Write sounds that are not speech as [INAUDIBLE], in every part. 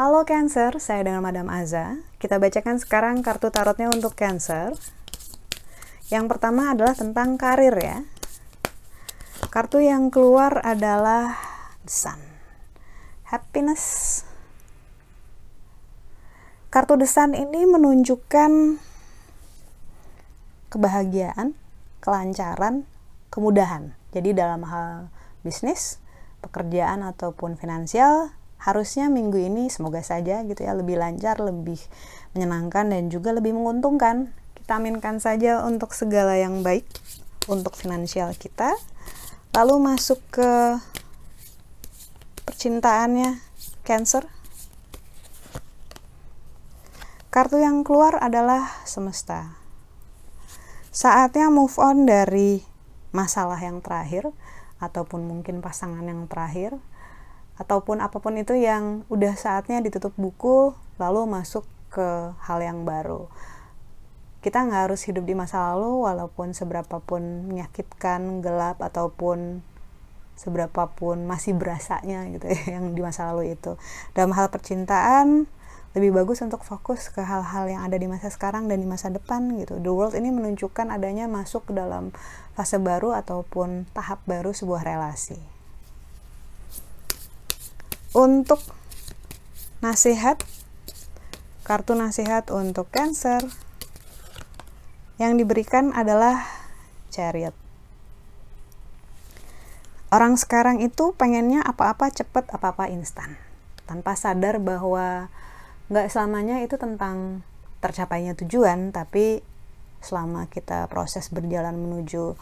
Halo Cancer, saya dengan Madam Aza. Kita bacakan sekarang kartu tarotnya untuk Cancer. Yang pertama adalah tentang karir ya. Kartu yang keluar adalah The Sun. Happiness. Kartu The Sun ini menunjukkan kebahagiaan, kelancaran, kemudahan. Jadi dalam hal bisnis, pekerjaan ataupun finansial harusnya minggu ini semoga saja gitu ya lebih lancar, lebih menyenangkan dan juga lebih menguntungkan. Kita aminkan saja untuk segala yang baik untuk finansial kita. Lalu masuk ke percintaannya Cancer. Kartu yang keluar adalah semesta. Saatnya move on dari masalah yang terakhir ataupun mungkin pasangan yang terakhir ataupun apa pun itu yang udah saatnya ditutup buku lalu masuk ke hal yang baru. Kita nggak harus hidup di masa lalu walaupun seberapapun menyakitkan gelap ataupun seberapapun masih berasanya gitu ya [LAUGHS] yang di masa lalu itu. Dalam hal percintaan lebih bagus untuk fokus ke hal-hal yang ada di masa sekarang dan di masa depan gitu. The World ini menunjukkan adanya masuk ke dalam fase baru ataupun tahap baru sebuah relasi untuk nasihat kartu nasihat untuk Cancer yang diberikan adalah Chariot. Orang sekarang itu pengennya apa-apa cepet, apa-apa instan, tanpa sadar bahwa nggak selamanya itu tentang tercapainya tujuan, tapi selama kita proses berjalan menuju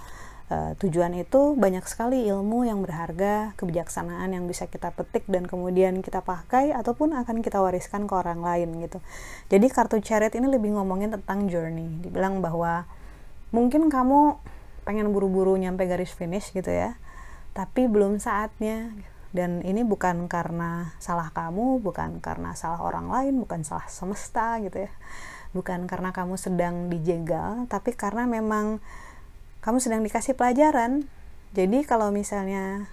uh, tujuan itu banyak sekali ilmu yang berharga, kebijaksanaan yang bisa kita petik dan kemudian kita pakai ataupun akan kita wariskan ke orang lain gitu. Jadi kartu chariot ini lebih ngomongin tentang journey. Dibilang bahwa mungkin kamu pengen buru-buru nyampe garis finish gitu ya, tapi belum saatnya. Dan ini bukan karena salah kamu, bukan karena salah orang lain, bukan salah semesta gitu ya. Bukan karena kamu sedang dijegal, tapi karena memang kamu sedang dikasih pelajaran. Jadi kalau misalnya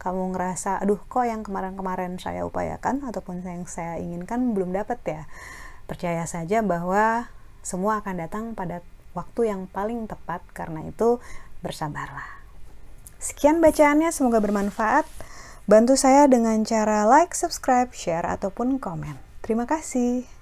kamu ngerasa, aduh kok yang kemarin-kemarin saya upayakan ataupun yang saya inginkan belum dapat ya, percaya saja bahwa semua akan datang pada waktu yang paling tepat karena itu bersabarlah. Sekian bacaannya, semoga bermanfaat. Bantu saya dengan cara like, subscribe, share, ataupun komen. Terima kasih.